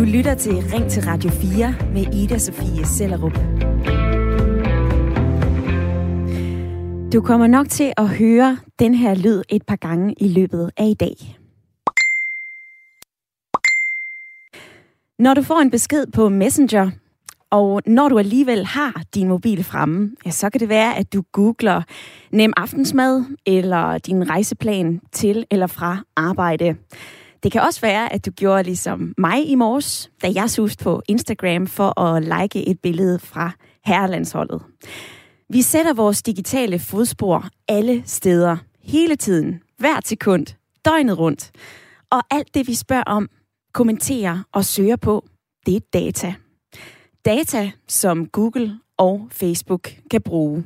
Du lytter til Ring til Radio 4 med Ida Sofie Sellerup. Du kommer nok til at høre den her lyd et par gange i løbet af i dag. Når du får en besked på Messenger, og når du alligevel har din mobil fremme, ja, så kan det være, at du googler nem aftensmad eller din rejseplan til eller fra arbejde. Det kan også være, at du gjorde ligesom mig i morges, da jeg suste på Instagram for at like et billede fra herrelandsholdet. Vi sætter vores digitale fodspor alle steder, hele tiden, hver sekund, døgnet rundt. Og alt det, vi spørger om, kommenterer og søger på, det er data. Data, som Google og Facebook kan bruge.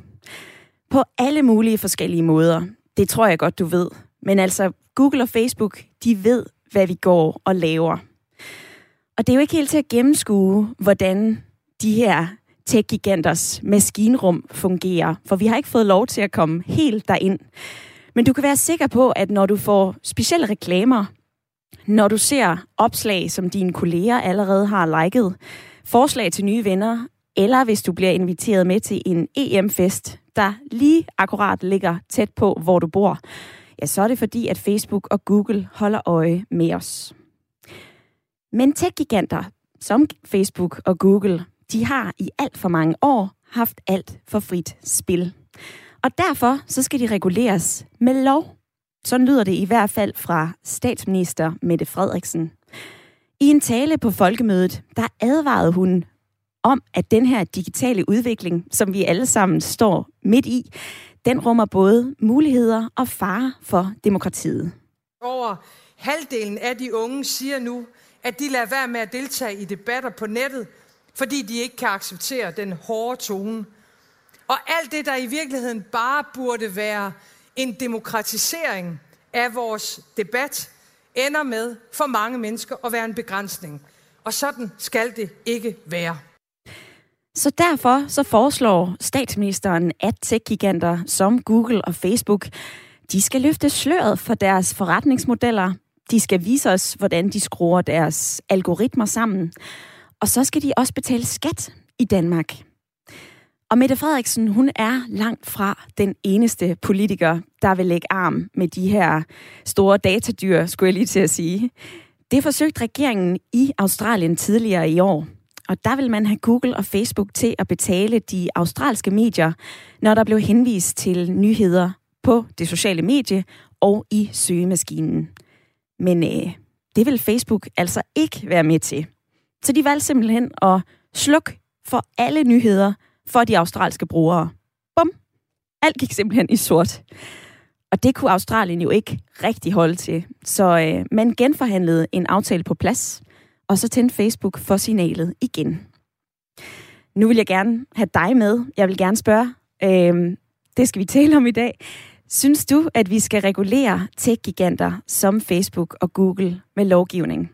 På alle mulige forskellige måder. Det tror jeg godt, du ved. Men altså, Google og Facebook, de ved, hvad vi går og laver. Og det er jo ikke helt til at gennemskue, hvordan de her tech-giganters maskinrum fungerer, for vi har ikke fået lov til at komme helt derind. Men du kan være sikker på, at når du får specielle reklamer, når du ser opslag, som dine kolleger allerede har liket, forslag til nye venner, eller hvis du bliver inviteret med til en EM-fest, der lige akkurat ligger tæt på, hvor du bor, ja, så er det fordi, at Facebook og Google holder øje med os. Men tech-giganter som Facebook og Google, de har i alt for mange år haft alt for frit spil. Og derfor så skal de reguleres med lov. Sådan lyder det i hvert fald fra statsminister Mette Frederiksen. I en tale på folkemødet, der advarede hun om, at den her digitale udvikling, som vi alle sammen står midt i, den rummer både muligheder og fare for demokratiet. Over halvdelen af de unge siger nu, at de lader være med at deltage i debatter på nettet, fordi de ikke kan acceptere den hårde tone. Og alt det, der i virkeligheden bare burde være en demokratisering af vores debat, ender med for mange mennesker at være en begrænsning. Og sådan skal det ikke være. Så derfor så foreslår statsministeren, at tech-giganter som Google og Facebook, de skal løfte sløret for deres forretningsmodeller. De skal vise os, hvordan de skruer deres algoritmer sammen. Og så skal de også betale skat i Danmark. Og Mette Frederiksen, hun er langt fra den eneste politiker, der vil lægge arm med de her store datadyr, skulle jeg lige til at sige. Det forsøgte regeringen i Australien tidligere i år. Og der vil man have Google og Facebook til at betale de australske medier, når der blev henvist til nyheder på det sociale medie og i søgemaskinen. Men øh, det vil Facebook altså ikke være med til. Så de valgte simpelthen at slukke for alle nyheder for de australske brugere. Bum! Alt gik simpelthen i sort. Og det kunne Australien jo ikke rigtig holde til. Så øh, man genforhandlede en aftale på plads, og så tænde Facebook for signalet igen. Nu vil jeg gerne have dig med. Jeg vil gerne spørge, øh, det skal vi tale om i dag. Synes du, at vi skal regulere tech-giganter som Facebook og Google med lovgivning?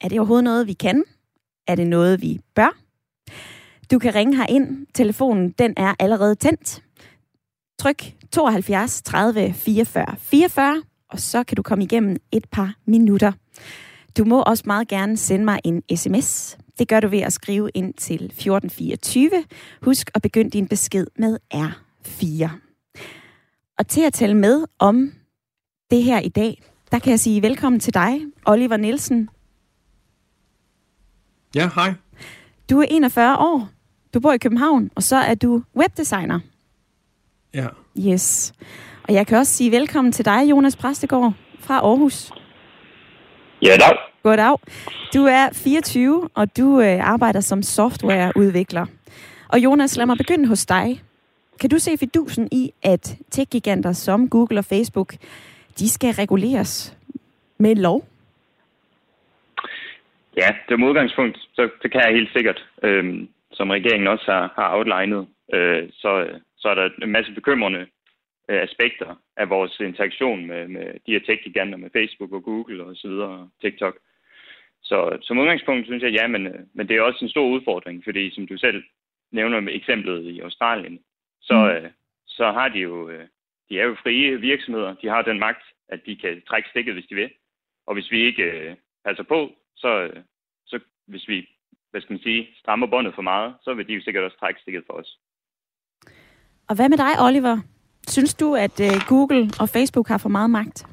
Er det overhovedet noget, vi kan? Er det noget, vi bør? Du kan ringe her ind. Telefonen den er allerede tændt. Tryk 72 30 44 44, og så kan du komme igennem et par minutter. Du må også meget gerne sende mig en sms. Det gør du ved at skrive ind til 1424. Husk at begynde din besked med R4. Og til at tale med om det her i dag, der kan jeg sige velkommen til dig, Oliver Nielsen. Ja, hej. Du er 41 år, du bor i København, og så er du webdesigner. Ja. Yes. Og jeg kan også sige velkommen til dig, Jonas Præstegård fra Aarhus. Ja, dag. Goddag. Du er 24, og du øh, arbejder som softwareudvikler. Og Jonas, lad mig begynde hos dig. Kan du se fidusen i, at tech-giganter som Google og Facebook, de skal reguleres med lov? Ja, det er udgangspunkt, så det kan jeg helt sikkert. Øhm, som regeringen også har, har outlinet, øh, så, så er der en masse bekymrende aspekter af vores interaktion med, med de her tech-giganter, med Facebook og Google og så videre, TikTok. Så som udgangspunkt synes jeg, ja, men, øh, men det er også en stor udfordring, fordi som du selv nævner med eksemplet i Australien, så, mm. øh, så har de jo, øh, de er jo frie virksomheder, de har den magt, at de kan trække stikket, hvis de vil. Og hvis vi ikke øh, passer på, så, øh, hvis vi, hvad skal man sige, strammer båndet for meget, så vil de jo sikkert også trække stikket for os. Og hvad med dig, Oliver? Synes du, at øh, Google og Facebook har for meget magt?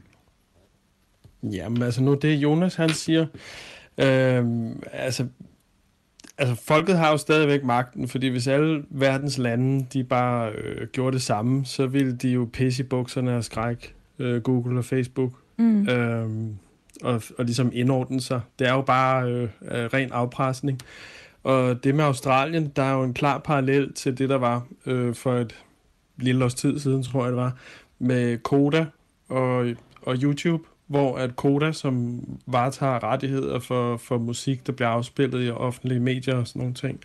Jamen altså nu det Jonas han siger, øh, altså, altså folket har jo stadigvæk magten, fordi hvis alle verdens lande de bare øh, gjorde det samme, så ville de jo pisse i bukserne og skræk øh, Google og Facebook. Mm. Øh, og, og ligesom indordne sig. Det er jo bare øh, ren afpresning. Og det med Australien, der er jo en klar parallel til det, der var øh, for et lille års tid siden, tror jeg det var, med Koda og, og YouTube, hvor at Koda, som varetager rettigheder for, for musik, der bliver afspillet i offentlige medier og sådan nogle ting,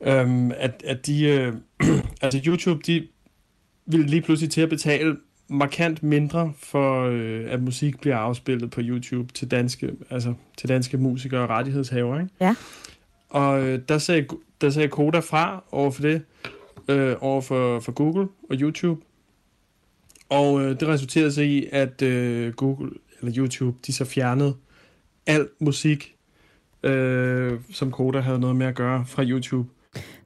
øhm, at, at de, øh, altså YouTube, de ville lige pludselig til at betale markant mindre for, øh, at musik bliver afspillet på YouTube til danske, altså til danske musikere og rettighedshavere. Ikke? Ja. Og øh, der, sagde, der sagde Koda fra over for det, øh, over for, for Google og YouTube. Og øh, det resulterede sig i, at øh, Google eller YouTube, de så fjernede al musik, øh, som Koda havde noget med at gøre fra YouTube.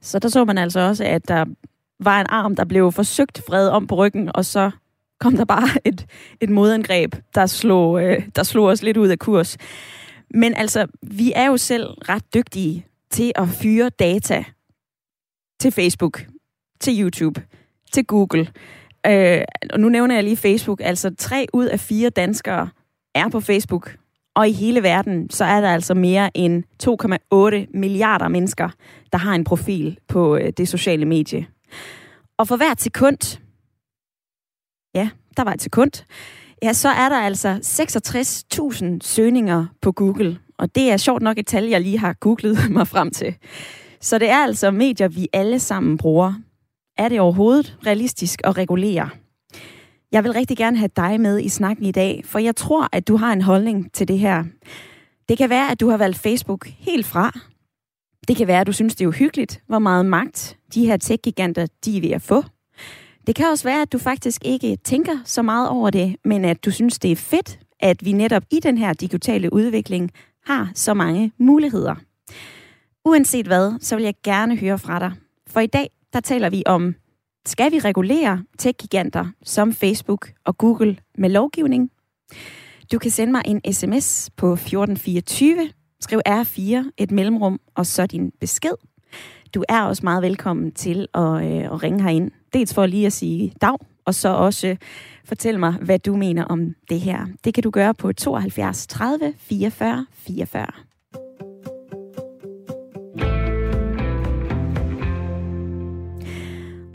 Så der så man altså også, at der var en arm, der blev forsøgt fred om på ryggen, og så kom der bare et, et modangreb, der slog, øh, der slog os lidt ud af kurs. Men altså, vi er jo selv ret dygtige til at fyre data til Facebook, til YouTube, til Google. Øh, og nu nævner jeg lige Facebook. Altså, tre ud af fire danskere er på Facebook. Og i hele verden, så er der altså mere end 2,8 milliarder mennesker, der har en profil på øh, det sociale medie. Og for hvert sekund, ja, der var et sekund, ja, så er der altså 66.000 søgninger på Google. Og det er sjovt nok et tal, jeg lige har googlet mig frem til. Så det er altså medier, vi alle sammen bruger. Er det overhovedet realistisk at regulere? Jeg vil rigtig gerne have dig med i snakken i dag, for jeg tror, at du har en holdning til det her. Det kan være, at du har valgt Facebook helt fra. Det kan være, at du synes, det er uhyggeligt, hvor meget magt de her tech-giganter de er ved at få. Det kan også være, at du faktisk ikke tænker så meget over det, men at du synes, det er fedt, at vi netop i den her digitale udvikling har så mange muligheder. Uanset hvad, så vil jeg gerne høre fra dig. For i dag, der taler vi om, skal vi regulere tech-giganter som Facebook og Google med lovgivning? Du kan sende mig en sms på 1424, skriv R4, et mellemrum, og så din besked. Du er også meget velkommen til at, øh, at ringe herind. Dels for lige at sige dag, og så også øh, fortæl mig, hvad du mener om det her. Det kan du gøre på 72 30 44 44.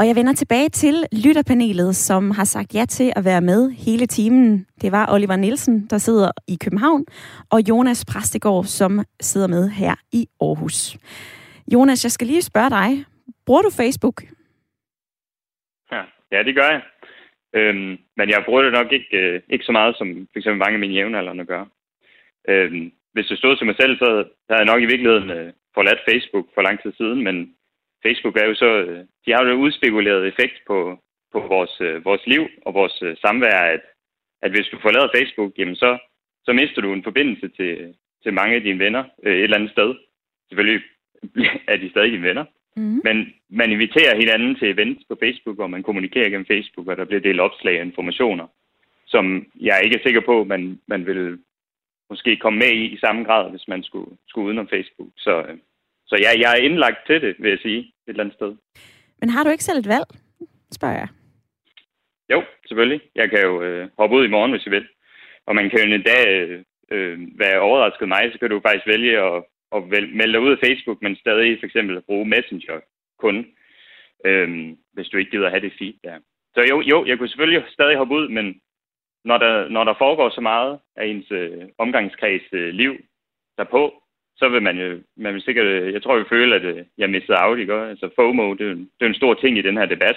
Og jeg vender tilbage til lytterpanelet, som har sagt ja til at være med hele timen. Det var Oliver Nielsen, der sidder i København, og Jonas Præstegård, som sidder med her i Aarhus. Jonas, jeg skal lige spørge dig. Bruger du Facebook? Ja, ja det gør jeg. Øhm, men jeg bruger det nok ikke, øh, ikke så meget, som for eksempel mange af mine jævnaldrende gør. Øhm, hvis det stod til mig selv, så havde jeg nok i virkeligheden øh, forladt Facebook for lang tid siden, men Facebook er jo så, øh, de har jo en udspekuleret effekt på, på vores, øh, vores liv og vores øh, samvær, at, at hvis du forlader Facebook, jamen så, så mister du en forbindelse til, til mange af dine venner et eller andet sted. Selvfølgelig er de stadig dine venner. Mm. Men man inviterer hinanden til events på Facebook, og man kommunikerer gennem Facebook, og der bliver delt opslag og informationer, som jeg ikke er sikker på, man, man vil måske komme med i i samme grad, hvis man skulle, skulle udenom Facebook. Så, så ja, jeg er indlagt til det, vil jeg sige, et eller andet sted. Men har du ikke selv et valg, spørger jeg? Jo, selvfølgelig. Jeg kan jo øh, hoppe ud i morgen, hvis jeg vil. Og man kan jo en dag øh, øh, være overrasket mig, så kan du faktisk vælge at, at melde dig ud af Facebook, men stadig for eksempel bruge Messenger kun, øh, hvis du ikke gider have det feed der. Så jo, jo, jeg kunne selvfølgelig stadig hoppe ud, men når der, når der foregår så meget af ens øh, omgangskreds øh, liv derpå, så vil man jo, man vil sikkert, jeg tror, vi føler, at øh, jeg mistede out, ikke? Altså FOMO, det er, det er en stor ting i den her debat.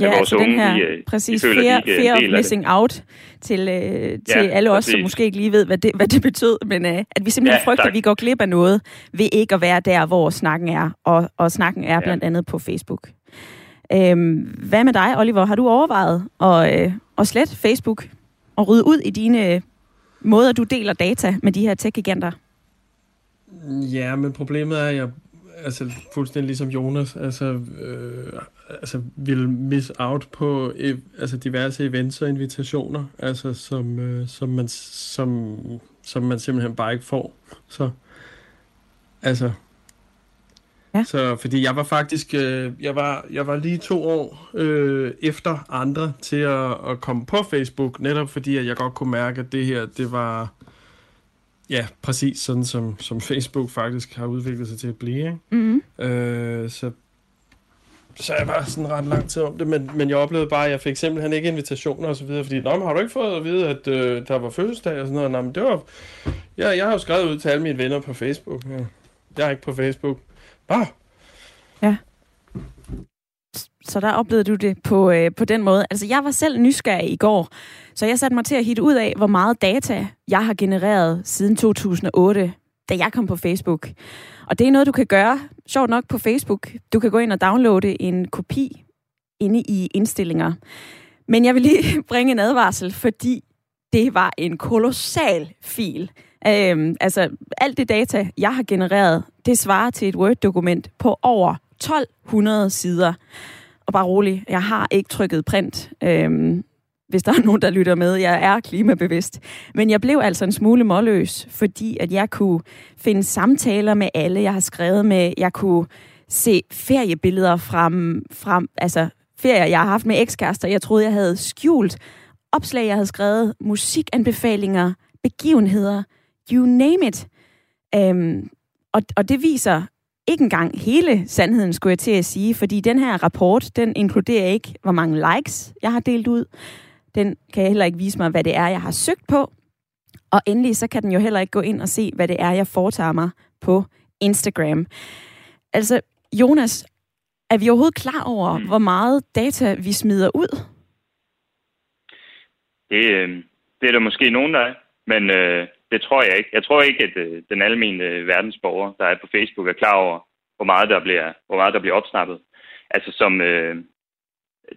Ja, vores altså unge, den her, de, øh, præcis, de føler, fear, de fear of missing det. out til, øh, til ja, alle os, præcis. som måske ikke lige ved, hvad det, hvad det betød, men øh, at vi simpelthen ja, frygter, tak. at vi går glip af noget ved ikke at være der, hvor snakken er, og, og snakken er ja. blandt andet på Facebook. Øhm, hvad med dig, Oliver? Har du overvejet at, øh, at slette Facebook og rydde ud i dine måder, du deler data med de her tech-giganter? Ja, men problemet er, at jeg altså fuldstændig ligesom Jonas, altså, øh, altså vil miss out på e- altså diverse events og invitationer, altså som, øh, som, man, som, som man simpelthen bare ikke får. Så altså, Ja. Så fordi jeg var faktisk, øh, jeg, var, jeg var lige to år øh, efter andre til at, at komme på Facebook, netop fordi at jeg godt kunne mærke, at det her, det var ja, præcis sådan, som, som Facebook faktisk har udviklet sig til at blive. Ikke? Mm-hmm. Øh, så, så jeg var sådan ret lang tid om det, men, men jeg oplevede bare, at jeg fik simpelthen ikke invitationer og så videre, fordi, nå, men har du ikke fået at vide, at øh, der var fødselsdag og sådan noget? Nå, men det var, jeg, jeg har jo skrevet ud til alle mine venner på Facebook. Ja. Jeg er ikke på Facebook. Nå, så der oplevede du det på, øh, på den måde. Altså, jeg var selv nysgerrig i går, så jeg satte mig til at hitte ud af, hvor meget data jeg har genereret siden 2008, da jeg kom på Facebook. Og det er noget, du kan gøre, sjovt nok, på Facebook. Du kan gå ind og downloade en kopi inde i indstillinger. Men jeg vil lige bringe en advarsel, fordi det var en kolossal fil. Øhm, altså, alt det data, jeg har genereret, det svarer til et Word-dokument på over 1200 sider. Og bare rolig, jeg har ikke trykket print, øhm, hvis der er nogen, der lytter med. Jeg er klimabevidst. Men jeg blev altså en smule målløs, fordi at jeg kunne finde samtaler med alle, jeg har skrevet med. Jeg kunne se feriebilleder fra, frem altså ferier, jeg har haft med ekskærester, jeg troede, jeg havde skjult. Opslag, jeg havde skrevet, musikanbefalinger, begivenheder, you name it. Øhm, og, og det viser ikke engang hele sandheden, skulle jeg til at sige, fordi den her rapport, den inkluderer ikke, hvor mange likes jeg har delt ud. Den kan heller ikke vise mig, hvad det er, jeg har søgt på. Og endelig, så kan den jo heller ikke gå ind og se, hvad det er, jeg foretager mig på Instagram. Altså, Jonas, er vi overhovedet klar over, mm. hvor meget data vi smider ud? Det, øh, det er der måske nogen, der er, men øh, det tror jeg ikke. Jeg tror ikke, at øh, den almindelige øh, verdensborger, der er på Facebook, er klar over, hvor meget der bliver, hvor meget der bliver opsnappet. Altså som øh,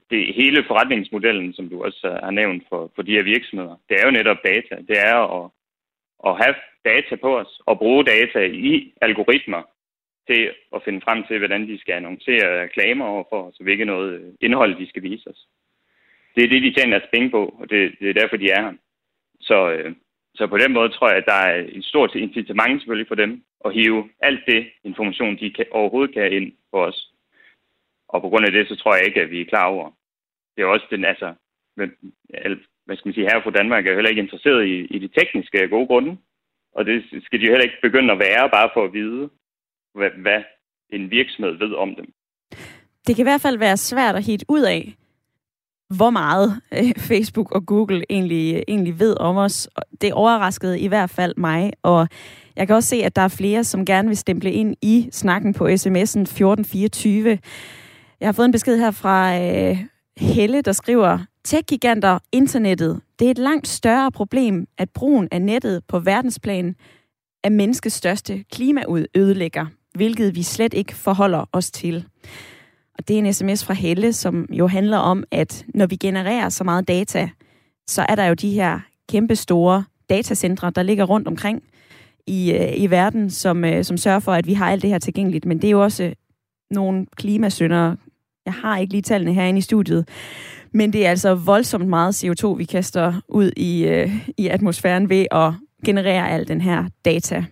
det hele forretningsmodellen, som du også har nævnt for, for de her virksomheder, det er jo netop data. Det er at, at have data på os og bruge data i algoritmer til at finde frem til, hvordan de skal annoncere reklamer over for os, og hvilket noget øh, indhold de skal vise os. Det er det, de tjener deres penge på, og det, det er derfor, de er her. Så, øh, så på den måde tror jeg, at der er et stort incitament selvfølgelig for dem at hive alt det information, de kan, overhovedet kan ind på os. Og på grund af det, så tror jeg ikke, at vi er klar over. Det er også den, altså, hvad skal man sige, her fra Danmark er heller ikke interesseret i, i de tekniske gode grunde. Og det skal de jo heller ikke begynde at være, bare for at vide, hvad, hvad en virksomhed ved om dem. Det kan i hvert fald være svært at hitte ud af, hvor meget øh, Facebook og Google egentlig, egentlig ved om os. Det overraskede i hvert fald mig, og jeg kan også se, at der er flere, som gerne vil stemple ind i snakken på sms'en 1424. Jeg har fået en besked her fra øh, Helle, der skriver, Tech-giganter, internettet, det er et langt større problem, at brugen af nettet på verdensplan er menneskets største klimaødelægger, hvilket vi slet ikke forholder os til. Og det er en sms fra Helle, som jo handler om, at når vi genererer så meget data, så er der jo de her kæmpe store datacentre, der ligger rundt omkring i, øh, i verden, som, øh, som sørger for, at vi har alt det her tilgængeligt. Men det er jo også øh, nogle klimasyndere. Jeg har ikke lige tallene herinde i studiet. Men det er altså voldsomt meget CO2, vi kaster ud i, øh, i atmosfæren ved at generere al den her data.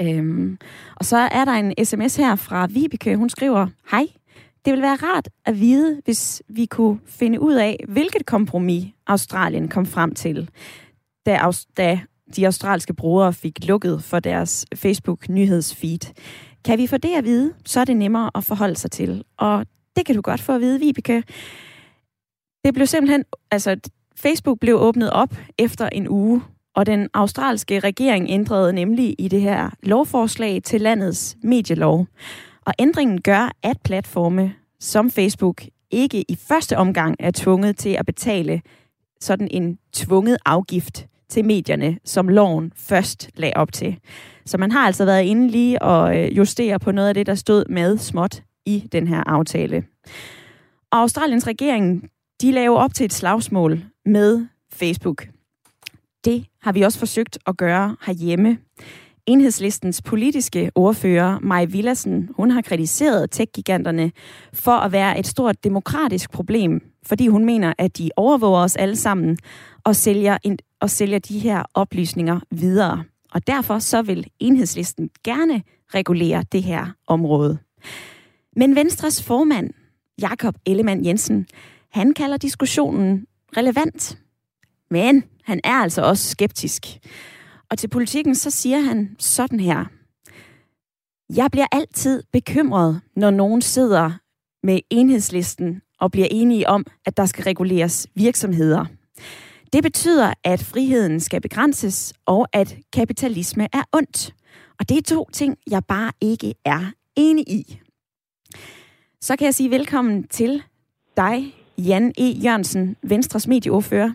Øhm, og så er der en sms her fra Vibeke. Hun skriver, Hej, det vil være rart at vide, hvis vi kunne finde ud af, hvilket kompromis Australien kom frem til, da, da de australske brugere fik lukket for deres Facebook-nyhedsfeed. Kan vi få det at vide, så er det nemmere at forholde sig til. Og det kan du godt få at vide, Vibeke. Det blev simpelthen, altså Facebook blev åbnet op efter en uge, og den australske regering ændrede nemlig i det her lovforslag til landets medielov. Og ændringen gør, at platforme som Facebook ikke i første omgang er tvunget til at betale sådan en tvunget afgift til medierne, som loven først lagde op til. Så man har altså været inde lige og øh, justere på noget af det, der stod med småt i den her aftale. Og Australiens regering, de laver op til et slagsmål med Facebook. Det har vi også forsøgt at gøre herhjemme. Enhedslistens politiske ordfører, Maj Villassen, hun har kritiseret tech-giganterne for at være et stort demokratisk problem, fordi hun mener, at de overvåger os alle sammen og sælger, en, og sælger de her oplysninger videre. Og derfor så vil Enhedslisten gerne regulere det her område. Men Venstres formand, Jakob Ellemann Jensen, han kalder diskussionen relevant. Men han er altså også skeptisk. Og til politikken så siger han sådan her. Jeg bliver altid bekymret, når nogen sidder med enhedslisten og bliver enige om, at der skal reguleres virksomheder. Det betyder, at friheden skal begrænses, og at kapitalisme er ondt. Og det er to ting, jeg bare ikke er enig i. Så kan jeg sige velkommen til dig, Jan E. Jørgensen, Venstres medieordfører.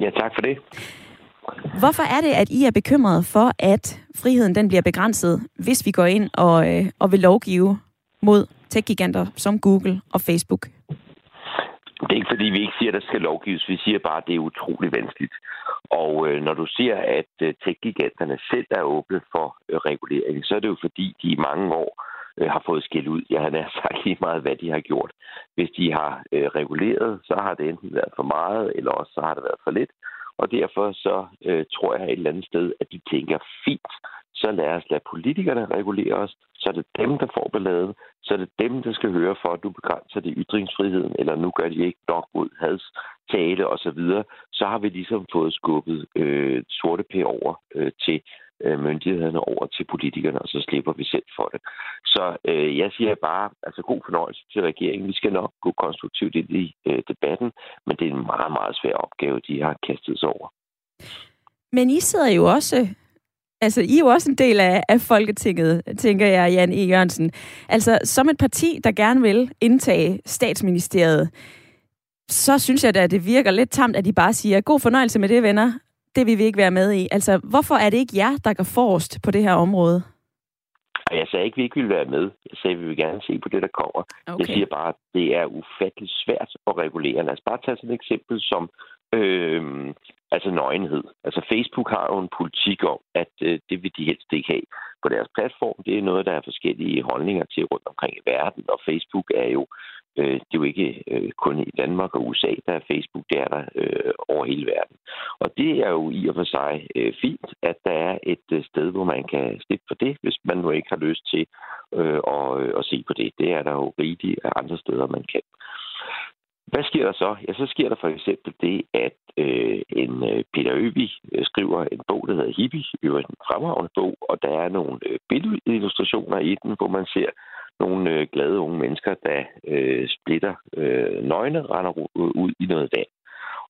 Ja, tak for det. Hvorfor er det, at I er bekymrede for, at friheden den bliver begrænset, hvis vi går ind og, øh, og vil lovgive mod tech-giganter som Google og Facebook? Det er ikke fordi, vi ikke siger, at der skal lovgives. Vi siger bare, at det er utrolig vanskeligt. Og øh, når du siger, at øh, tech-giganterne selv er åbne for øh, regulering, så er det jo fordi, de i mange år øh, har fået skæld ud. Jeg har sagt lige meget, hvad de har gjort. Hvis de har øh, reguleret, så har det enten været for meget, eller også så har det været for lidt. Og derfor så øh, tror jeg et eller andet sted, at de tænker, fint, så lad os lade politikerne regulere os, så er det dem, der får balladen, så er det dem, der skal høre for, at du begrænser det ytringsfriheden, eller nu gør de ikke nok mod hads tale osv., så, så har vi ligesom fået skubbet øh, sorte pæ over øh, til øh, myndighederne over til politikerne, og så slipper vi selv for det. Så øh, jeg siger bare, altså god fornøjelse til regeringen. Vi skal nok gå konstruktivt ind i øh, debatten, men det er en meget, meget svær opgave, de har kastet sig over. Men I sidder jo også Altså, I er jo også en del af, af Folketinget, tænker jeg, Jan E. Jørgensen. Altså, som et parti, der gerne vil indtage statsministeriet, så synes jeg da, at det virker lidt tamt, at de bare siger, god fornøjelse med det, venner det vil vi ikke være med i. Altså, hvorfor er det ikke jer, der går forrest på det her område? Jeg sagde ikke, at vi ikke ville være med. Jeg sagde, at vi vil gerne se på det, der kommer. Okay. Jeg siger bare, at det er ufatteligt svært at regulere. Lad os bare tage sådan et eksempel som øh, altså nøgenhed. Altså Facebook har jo en politik om, at øh, det vil de helst ikke have på deres platform. Det er noget, der er forskellige holdninger til rundt omkring i verden, og Facebook er jo Øh, det er jo ikke øh, kun i Danmark og USA, der er Facebook, det er der øh, over hele verden. Og det er jo i og for sig øh, fint, at der er et øh, sted, hvor man kan slippe for det, hvis man nu ikke har lyst til øh, at, øh, at se på det. Det er der jo rigtigt andre steder, man kan. Hvad sker der så? Ja, så sker der for eksempel det, at øh, en øh, Peter Øvig øh, skriver en bog, der hedder Hippie, jo en fremragende bog, og der er nogle øh, billedillustrationer i den, hvor man ser nogle øh, glade unge mennesker, der øh, splitter øh, nøgne, render øh, ud i noget vand.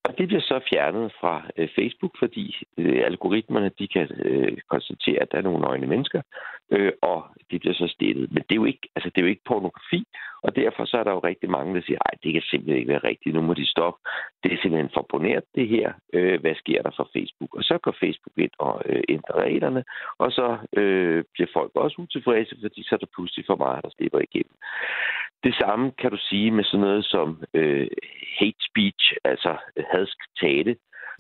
Og det bliver så fjernet fra øh, Facebook, fordi øh, algoritmerne de kan øh, konstatere, at der er nogle nøgne mennesker, øh, og det bliver så stillet. Men det er, jo ikke, altså, det er jo ikke pornografi, og derfor så er der jo rigtig mange, der siger, at det kan simpelthen ikke være rigtigt, nu må de stoppe. Det er simpelthen forponeret det her. Øh, hvad sker der for Facebook? Og så går Facebook ind og øh, ændrer reglerne, og så øh, bliver folk også utilfredse, fordi så er der pludselig for meget, der slipper igennem. Det samme kan du sige med sådan noget som øh, hate speech, altså hadsk tale,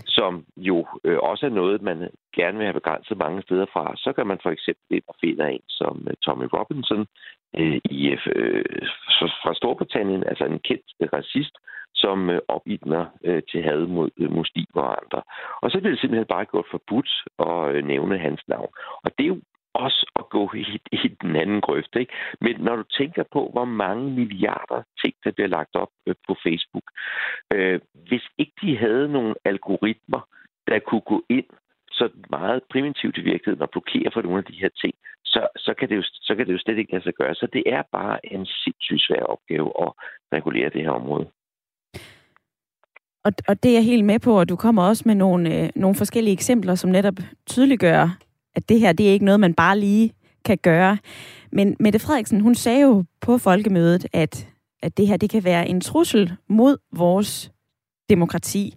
som jo øh, også er noget, man gerne vil have begrænset mange steder fra. Så kan man for eksempel ind og finde en som øh, Tommy Robinson øh, i, øh, fra Storbritannien, altså en kendt racist, som øh, opildner øh, til had mod øh, muslimer og andre. Og så bliver det simpelthen bare gjort forbudt at øh, nævne hans navn. Og det er jo også at gå i, i den anden grøft. Ikke? Men når du tænker på, hvor mange milliarder ting, der bliver lagt op øh, på Facebook, øh, hvis ikke de havde nogle algoritmer, der kunne gå ind så meget primitivt i virkeligheden og blokere for nogle af de her ting, så, så, kan det jo, så kan det jo slet ikke lade sig gøre. Så det er bare en sindssygt svær opgave at regulere det her område. Og, og det er jeg helt med på, og du kommer også med nogle, øh, nogle forskellige eksempler, som netop tydeliggør, at det her det er ikke noget, man bare lige kan gøre. Men Mette Frederiksen, hun sagde jo på folkemødet, at, at det her det kan være en trussel mod vores demokrati,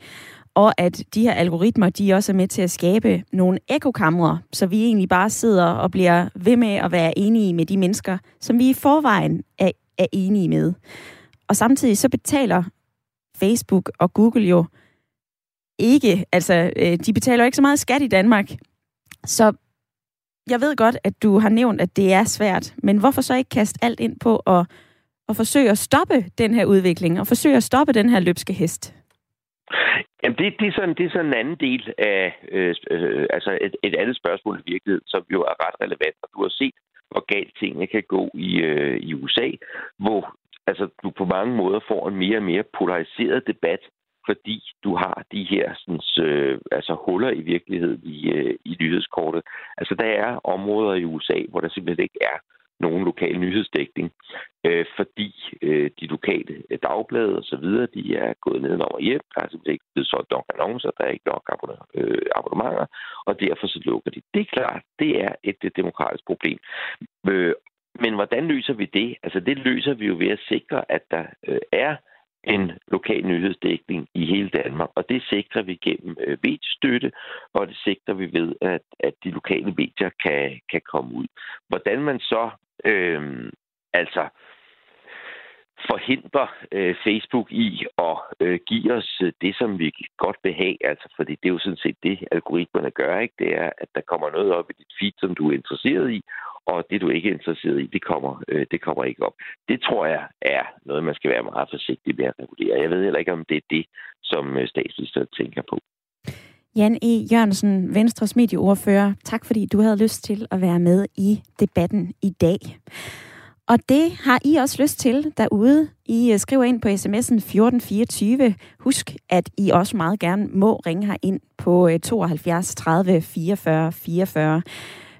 og at de her algoritmer, de også er med til at skabe nogle ekokamre, så vi egentlig bare sidder og bliver ved med at være enige med de mennesker, som vi i forvejen er, er enige med. Og samtidig så betaler Facebook og Google jo ikke, altså øh, de betaler ikke så meget skat i Danmark, så jeg ved godt, at du har nævnt, at det er svært, men hvorfor så ikke kaste alt ind på at, at forsøge at stoppe den her udvikling, og forsøge at stoppe den her løbske hest? Jamen, det, det, er sådan, det er sådan en anden del af, øh, øh, altså et, et andet spørgsmål i virkeligheden, som jo er ret relevant, og du har set, hvor galt tingene kan gå i, øh, i USA, hvor altså, du på mange måder får en mere og mere polariseret debat, fordi du har de her sådan, øh, altså huller i virkeligheden i, øh, i nyhedskortet. Altså, der er områder i USA, hvor der simpelthen ikke er nogen lokal nyhedsdækning, øh, fordi øh, de lokale øh, dagblade og så videre, de er gået ned over hjem. Der er simpelthen ikke blevet solgt nok annoncer, der er ikke nok øh, abonnementer, og derfor så lukker de. Det er klart, det er et, et demokratisk problem. Øh, men hvordan løser vi det? Altså det løser vi jo ved at sikre, at der øh, er en lokal nyhedsdækning i hele Danmark, og det sikrer vi gennem øh, mediestøtte, og det sikrer vi ved, at, at de lokale medier kan, kan komme ud. Hvordan man så øh, altså forhindrer øh, Facebook i at øh, give os øh, det, som vi godt vil have. Altså, fordi det er jo sådan set det, algoritmerne gør. Ikke? Det er, at der kommer noget op i dit feed, som du er interesseret i, og det, du ikke er interesseret i, det kommer, øh, det kommer ikke op. Det tror jeg er noget, man skal være meget forsigtig med at regulere. Jeg ved heller ikke, om det er det, som øh, statsministeren tænker på. Jan E. Jørgensen, Venstres medieordfører. Tak fordi du havde lyst til at være med i debatten i dag. Og det har I også lyst til derude. I øh, skriver ind på sms'en 1424. Husk, at I også meget gerne må ringe her ind på 72 30 44 44.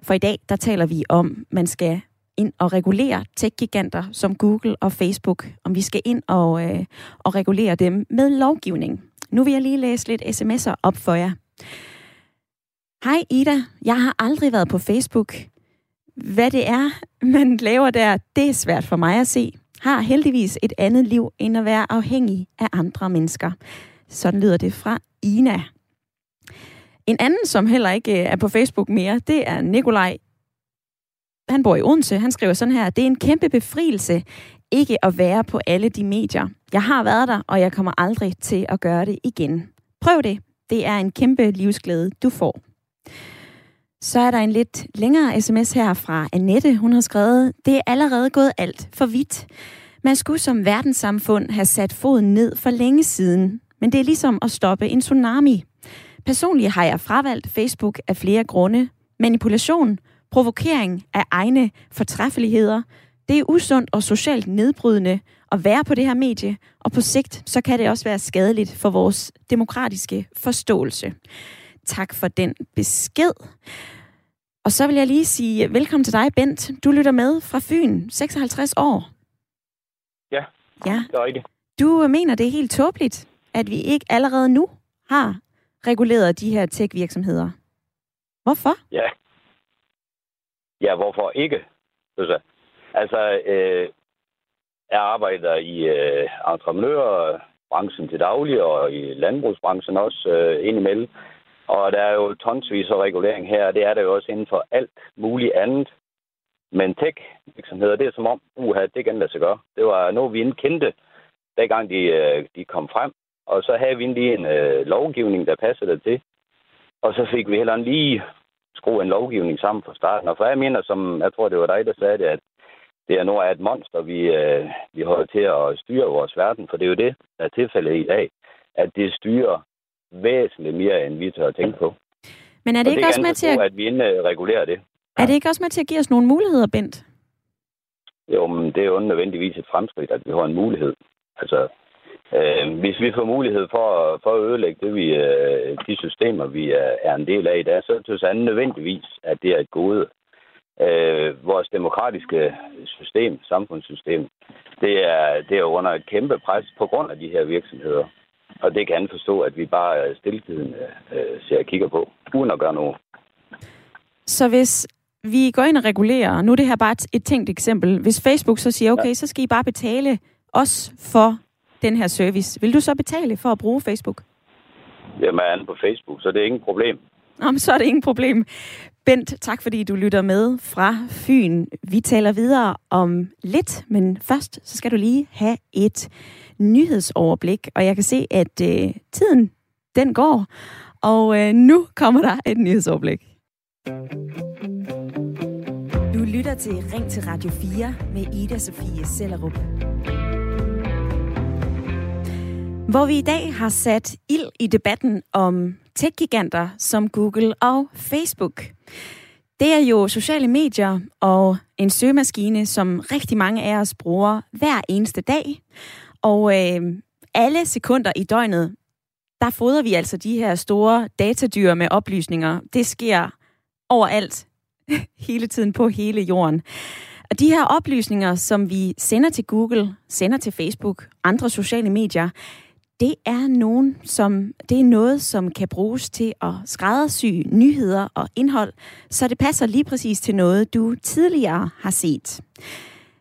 For i dag, der taler vi om, man skal ind og regulere tech-giganter som Google og Facebook. Om vi skal ind og, øh, og regulere dem med lovgivning. Nu vil jeg lige læse lidt sms'er op for jer. Hej Ida, jeg har aldrig været på Facebook. Hvad det er, man laver der, det er svært for mig at se. Har heldigvis et andet liv, end at være afhængig af andre mennesker. Sådan lyder det fra Ina. En anden, som heller ikke øh, er på Facebook mere, det er Nikolaj. Han bor i Odense. Han skriver sådan her, det er en kæmpe befrielse ikke at være på alle de medier. Jeg har været der, og jeg kommer aldrig til at gøre det igen. Prøv det. Det er en kæmpe livsglæde, du får. Så er der en lidt længere sms her fra Annette. Hun har skrevet, det er allerede gået alt for vidt. Man skulle som verdenssamfund have sat foden ned for længe siden, men det er ligesom at stoppe en tsunami. Personligt har jeg fravalgt Facebook af flere grunde. Manipulation, provokering af egne fortræffeligheder, det er usundt og socialt nedbrydende at være på det her medie, og på sigt så kan det også være skadeligt for vores demokratiske forståelse. Tak for den besked. Og så vil jeg lige sige velkommen til dig, Bent. Du lytter med fra Fyn, 56 år. Ja, ja. det er det. Du mener, det er helt tåbeligt, at vi ikke allerede nu har reguleret de her tech-virksomheder. Hvorfor? Ja. Ja, hvorfor ikke? Altså, øh, jeg arbejder i øh, entreprenørbranchen til daglig, og i landbrugsbranchen også øh, indimellem. Og der er jo tonsvis af regulering her, og det er der jo også inden for alt muligt andet. Men tech-virksomheder, det er som om, uha, det kan lade sig gøre. Det var noget, vi ikke kendte, dengang de, øh, de kom frem. Og så havde vi lige en øh, lovgivning, der passede det til. Og så fik vi heller lige skrue en lovgivning sammen fra starten. Og for jeg mener, som jeg tror, det var dig, der sagde det, at det er noget af et monster, vi, øh, vi holder til at styre vores verden. For det er jo det, der er tilfældet i dag, at det styrer væsentligt mere, end vi tør at tænke på. Men er det, og ikke det også med til at... at vi regulerer det. Er det ikke også med til at give os nogle muligheder, Bent? Jo, men det er jo nødvendigvis et fremskridt, at vi har en mulighed. Altså, øh, hvis vi får mulighed for, for at ødelægge det, vi, øh, de systemer, vi er, er en del af i dag, så synes jeg nødvendigvis, at det er et gode. Øh, vores demokratiske system, samfundssystem, det er, det er under et kæmpe pres på grund af de her virksomheder. Og det kan han forstå, at vi bare stilltiden øh, ser og kigger på, uden at gøre noget. Så hvis vi går ind og regulerer, nu er det her bare et, tænkt eksempel, hvis Facebook så siger, okay, ja. så skal I bare betale os for den her service, vil du så betale for at bruge Facebook? Jamen, jeg er på Facebook, så det er ingen problem. Jamen, så er det ingen problem. Bent, tak fordi du lytter med fra Fyn. Vi taler videre om lidt, men først så skal du lige have et nyhedsoverblik. Og jeg kan se, at øh, tiden den går, og øh, nu kommer der et nyhedsoverblik. Du lytter til Ring til Radio 4 med Ida Sofie Sellerup. Hvor vi i dag har sat ild i debatten om tech-giganter som Google og Facebook. Det er jo sociale medier og en søgemaskine, som rigtig mange af os bruger hver eneste dag. Og øh, alle sekunder i døgnet, der fodrer vi altså de her store datadyr med oplysninger. Det sker overalt, hele tiden på hele jorden. Og de her oplysninger, som vi sender til Google, sender til Facebook, andre sociale medier, det er nogen, som det er noget, som kan bruges til at skræddersy nyheder og indhold, så det passer lige præcis til noget, du tidligere har set.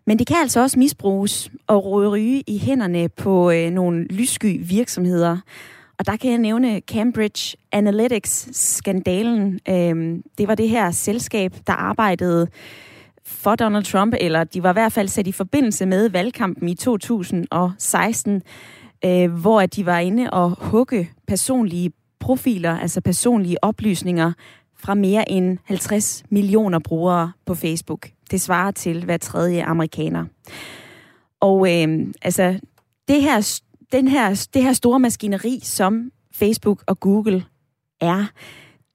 Men det kan altså også misbruges og ryge i hænderne på øh, nogle lyssky virksomheder. Og der kan jeg nævne Cambridge Analytics-skandalen. Øh, det var det her selskab, der arbejdede for Donald Trump, eller de var i hvert fald sat i forbindelse med valgkampen i 2016, øh, hvor de var inde og hugge personlige profiler, altså personlige oplysninger fra mere end 50 millioner brugere på Facebook. Det svarer til hver tredje amerikaner. Og øh, altså, det her, den her, det her store maskineri, som Facebook og Google er,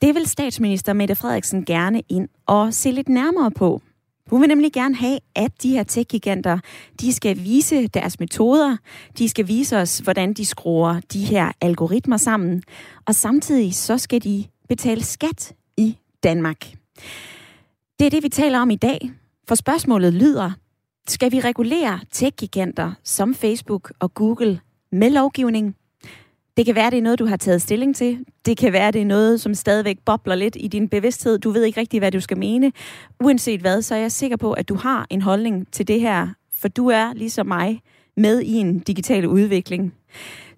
det vil statsminister Mette Frederiksen gerne ind og se lidt nærmere på. Hun vil nemlig gerne have, at de her tech-giganter, de skal vise deres metoder, de skal vise os, hvordan de skruer de her algoritmer sammen, og samtidig så skal de betale skat i Danmark. Det er det, vi taler om i dag, for spørgsmålet lyder, skal vi regulere tech-giganter som Facebook og Google med lovgivning? Det kan være, det er noget, du har taget stilling til. Det kan være, det er noget, som stadigvæk bobler lidt i din bevidsthed. Du ved ikke rigtig, hvad du skal mene. Uanset hvad, så er jeg sikker på, at du har en holdning til det her. For du er, ligesom mig, med i en digital udvikling.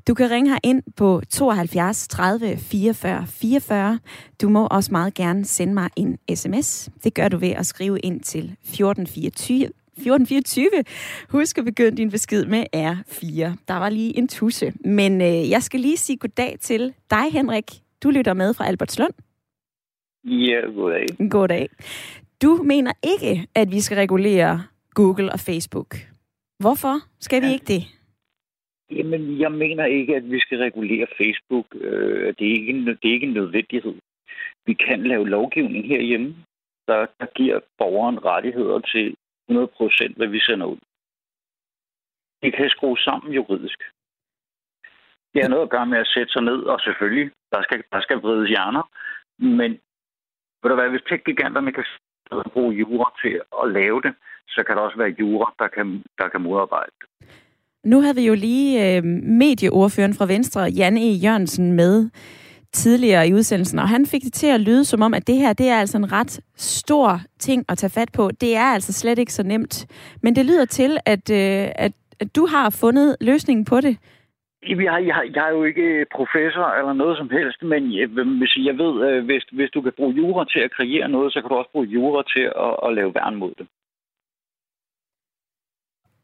Du kan ringe her ind på 72 30 44 44. Du må også meget gerne sende mig en sms. Det gør du ved at skrive ind til 1424, 1424. Husk at begynde din besked med R4. Der var lige en tusse. Men øh, jeg skal lige sige goddag til dig, Henrik. Du lytter med fra Albertslund. Ja, goddag. Goddag. Du mener ikke, at vi skal regulere Google og Facebook. Hvorfor skal vi ja. ikke det? Jamen, jeg mener ikke, at vi skal regulere Facebook. Øh, det, er ikke det er ikke en nødvendighed. Vi kan lave lovgivning herhjemme, der, der giver borgeren rettigheder til 100 procent, hvad vi sender ud. Det kan skrue sammen juridisk. Det har noget at gøre med at sætte sig ned, og selvfølgelig, der skal, der skal vrides hjerner, men ved du hvad, hvis tech-giganterne kan bruge jura til at lave det, så kan der også være jura, der kan, der kan modarbejde det. Nu havde vi jo lige øh, medieordføreren fra Venstre, Jan E. Jørgensen, med tidligere i udsendelsen, og han fik det til at lyde som om, at det her, det er altså en ret stor ting at tage fat på. Det er altså slet ikke så nemt. Men det lyder til, at, øh, at, at du har fundet løsningen på det. Jeg, jeg, jeg er jo ikke professor eller noget som helst, men jeg, jeg ved, øh, hvis, hvis du kan bruge jura til at kreere noget, så kan du også bruge jura til at, at lave værn mod det.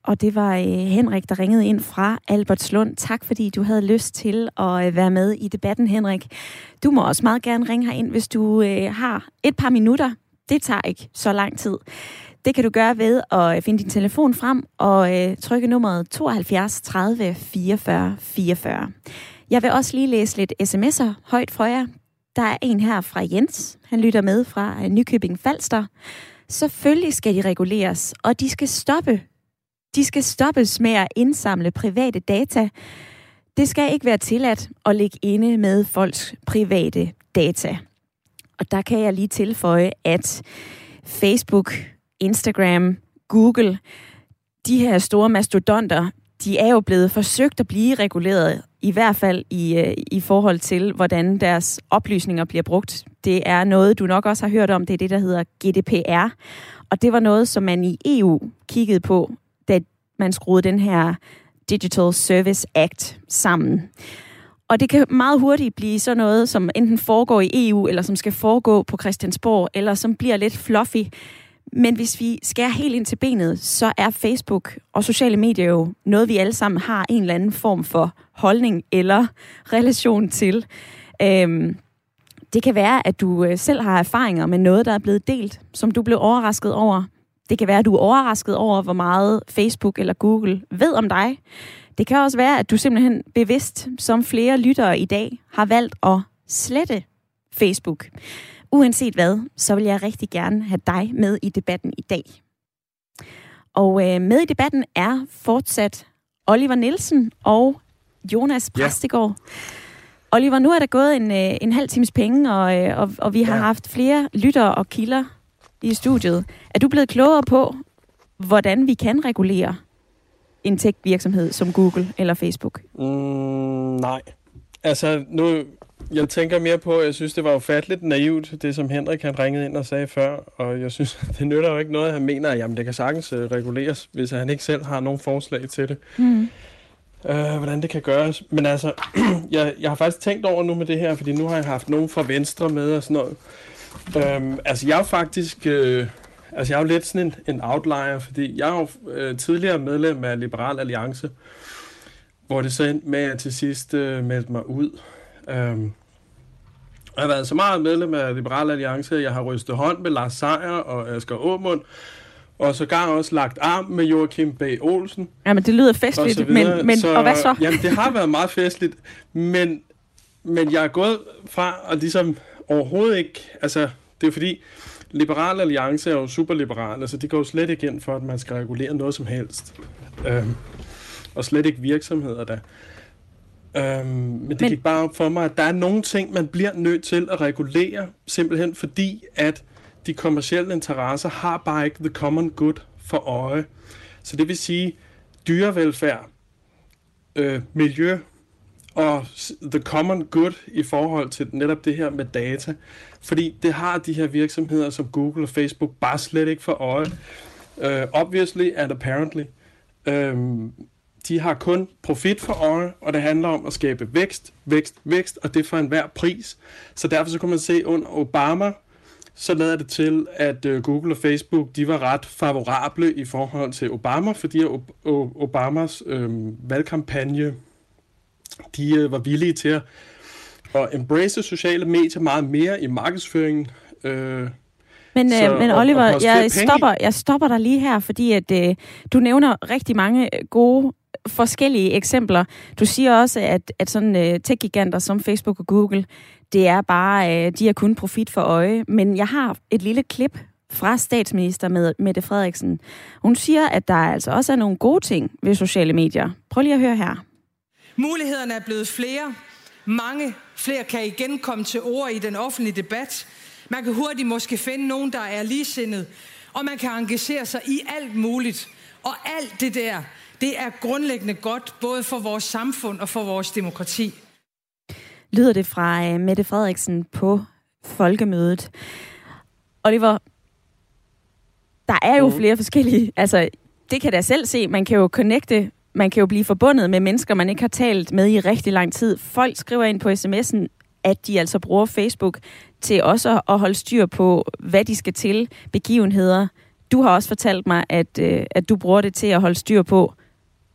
Og det var øh, Henrik, der ringede ind fra Albertslund. Tak fordi du havde lyst til at øh, være med i debatten, Henrik. Du må også meget gerne ringe ind, hvis du øh, har et par minutter. Det tager ikke så lang tid. Det kan du gøre ved at finde din telefon frem og trykke nummeret 72 30 44 44. Jeg vil også lige læse lidt sms'er højt for jer. Der er en her fra Jens. Han lytter med fra Nykøbing Falster. Selvfølgelig skal de reguleres, og de skal stoppe de skal stoppes med at indsamle private data. Det skal ikke være tilladt at ligge inde med folks private data. Og der kan jeg lige tilføje, at Facebook, Instagram, Google, de her store mastodonter, de er jo blevet forsøgt at blive reguleret, i hvert fald i, øh, i forhold til, hvordan deres oplysninger bliver brugt. Det er noget, du nok også har hørt om, det er det, der hedder GDPR. Og det var noget, som man i EU kiggede på man skruede den her Digital Service Act sammen. Og det kan meget hurtigt blive sådan noget, som enten foregår i EU, eller som skal foregå på Christiansborg, eller som bliver lidt fluffy. Men hvis vi skærer helt ind til benet, så er Facebook og sociale medier jo noget, vi alle sammen har en eller anden form for holdning eller relation til. Øhm, Det kan være, at du øh, selv har erfaringer med noget, der er blevet delt, som du blev overrasket over. Det kan være, at du er overrasket over, hvor meget Facebook eller Google ved om dig. Det kan også være, at du simpelthen bevidst, som flere lyttere i dag, har valgt at slette Facebook. Uanset hvad, så vil jeg rigtig gerne have dig med i debatten i dag. Og øh, med i debatten er fortsat Oliver Nielsen og Jonas Præstegård. Ja. Oliver, nu er der gået en, øh, en halv times penge, og, øh, og, og vi har ja. haft flere lyttere og kilder i studiet. Er du blevet klogere på, hvordan vi kan regulere en tech-virksomhed som Google eller Facebook? Mm, nej. Altså, nu, jeg tænker mere på, jeg synes, det var ufatteligt naivt, det som Henrik han ringede ind og sagde før, og jeg synes, det nytter jo ikke noget, at han mener, at jamen, det kan sagtens uh, reguleres, hvis han ikke selv har nogen forslag til det. Mm. Uh, hvordan det kan gøres. Men altså, jeg, jeg har faktisk tænkt over nu med det her, fordi nu har jeg haft nogen fra Venstre med og sådan noget. Um, altså, jeg er faktisk... Uh, altså, jeg er jo lidt sådan en, en outlier, fordi jeg er jo uh, tidligere medlem af Liberal Alliance, hvor det så endte med, at jeg til sidst uh, meldte mig ud. Um, jeg har været så meget medlem af Liberal Alliance, at jeg har rystet hånd med Lars Seier og Asger Aumund, og så gar også lagt arm med Joachim B. Olsen. Ja, men det lyder festligt, og men, men så, og hvad så? Jamen, det har været meget festligt, men, men jeg er gået fra at ligesom overhovedet ikke, altså, det er fordi, Liberal Alliance er jo superliberal, altså de går jo slet ikke ind for, at man skal regulere noget som helst. Øhm, og slet ikke virksomheder der. Øhm, men det men... gik bare op for mig, at der er nogle ting, man bliver nødt til at regulere, simpelthen fordi, at de kommercielle interesser har bare ikke the common good for øje. Så det vil sige, dyrevelfærd, øh, miljø og the common good i forhold til netop det her med data. Fordi det har de her virksomheder som Google og Facebook bare slet ikke for øje. Uh, obviously and apparently. Um, de har kun profit for øje, og det handler om at skabe vækst, vækst, vækst, og det for enhver pris. Så derfor så kunne man se under Obama, så lader det til, at øh, Google og Facebook, de var ret favorable i forhold til Obama, fordi Obamas øh, valgkampagne, de øh, var villige til at, at embrace sociale medier meget mere i markedsføringen. Øh, men, så, øh, men Oliver, og, og jeg, stopper, jeg stopper dig lige her, fordi at, øh, du nævner rigtig mange gode forskellige eksempler. Du siger også, at, at sådan øh, tech-giganter som Facebook og Google, det er bare, øh, de har kun profit for øje. Men jeg har et lille klip fra statsminister med Mette Frederiksen. Hun siger, at der altså også er nogle gode ting ved sociale medier. Prøv lige at høre her. Mulighederne er blevet flere. Mange flere kan igen komme til ord i den offentlige debat. Man kan hurtigt måske finde nogen, der er ligesindet. Og man kan engagere sig i alt muligt. Og alt det der, det er grundlæggende godt, både for vores samfund og for vores demokrati. Lyder det fra uh, Mette Frederiksen på folkemødet. Oliver, der er jo mm. flere forskellige, altså det kan jeg selv se, man kan jo connecte, man kan jo blive forbundet med mennesker, man ikke har talt med i rigtig lang tid. Folk skriver ind på sms'en, at de altså bruger Facebook til også at holde styr på, hvad de skal til, begivenheder. Du har også fortalt mig, at, øh, at du bruger det til at holde styr på,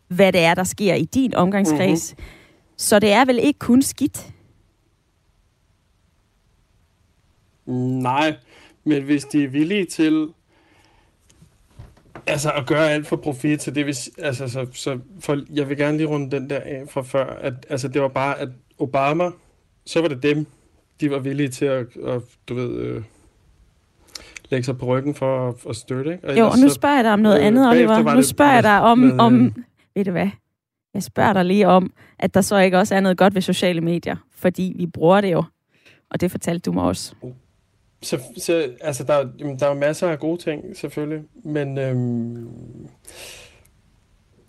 hvad det er, der sker i din omgangskreds. Mm-hmm. Så det er vel ikke kun skidt? Nej, men hvis de er villige til altså at gøre alt for profit, så det vil, altså, så, så for, jeg vil gerne lige runde den der af fra før, at altså, det var bare, at Obama, så var det dem, de var villige til at, at du ved, øh, lægge sig på ryggen for at, at støtte, ikke? Og jo, og nu spørger jeg dig om noget øh, andet, Oliver. Nu spørger jeg dig om, med, om, øh, ved du hvad, jeg spørger dig lige om, at der så ikke også er noget godt ved sociale medier, fordi vi bruger det jo. Og det fortalte du mig også. Så, så altså, der, jamen, der er masser af gode ting, selvfølgelig, men øhm,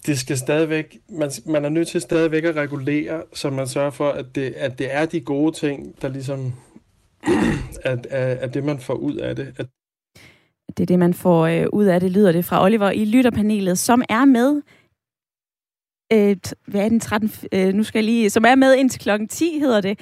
det skal stadigvæk, man, man er nødt til stadigvæk at regulere, så man sørger for, at det, at det er de gode ting, der ligesom at, at, at det, man får ud af det. At det er det, man får øh, ud af det, lyder det fra Oliver i lytterpanelet, som er med øh, hvad er den 13, øh, nu skal jeg lige, som er med indtil klokken 10, hedder det.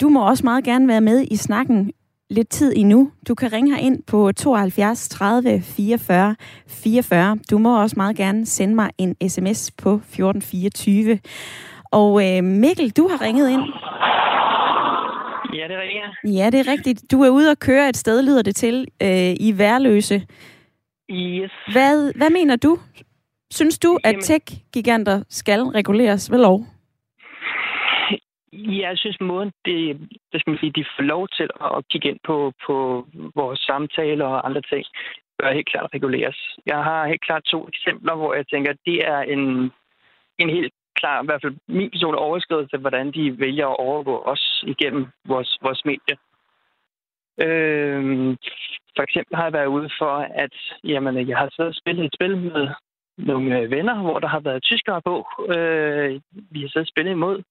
Du må også meget gerne være med i snakken lidt tid endnu. Du kan ringe her ind på 72 30 44 44. Du må også meget gerne sende mig en sms på 1424. Og øh, Mikkel, du har ringet ind. Ja, det er rigtigt. Ja, det er rigtigt. Du er ude og køre et sted, lyder det til, øh, i Værløse. Yes. Hvad, hvad mener du? Synes du, at tech-giganter skal reguleres ved lov? Jeg synes, måden, det, det skal man sige, de får lov til at kigge ind på, på vores samtaler og andre ting, bør helt klart reguleres. Jeg har helt klart to eksempler, hvor jeg tænker, at det er en, en helt klar, i hvert fald min person overskridelse, hvordan de vælger at overgå os igennem vores, vores medie. Øh, for eksempel har jeg været ude for, at jamen, jeg har siddet og spillet et spil med nogle venner, hvor der har været tyskere på. Øh, vi har siddet og spillet imod.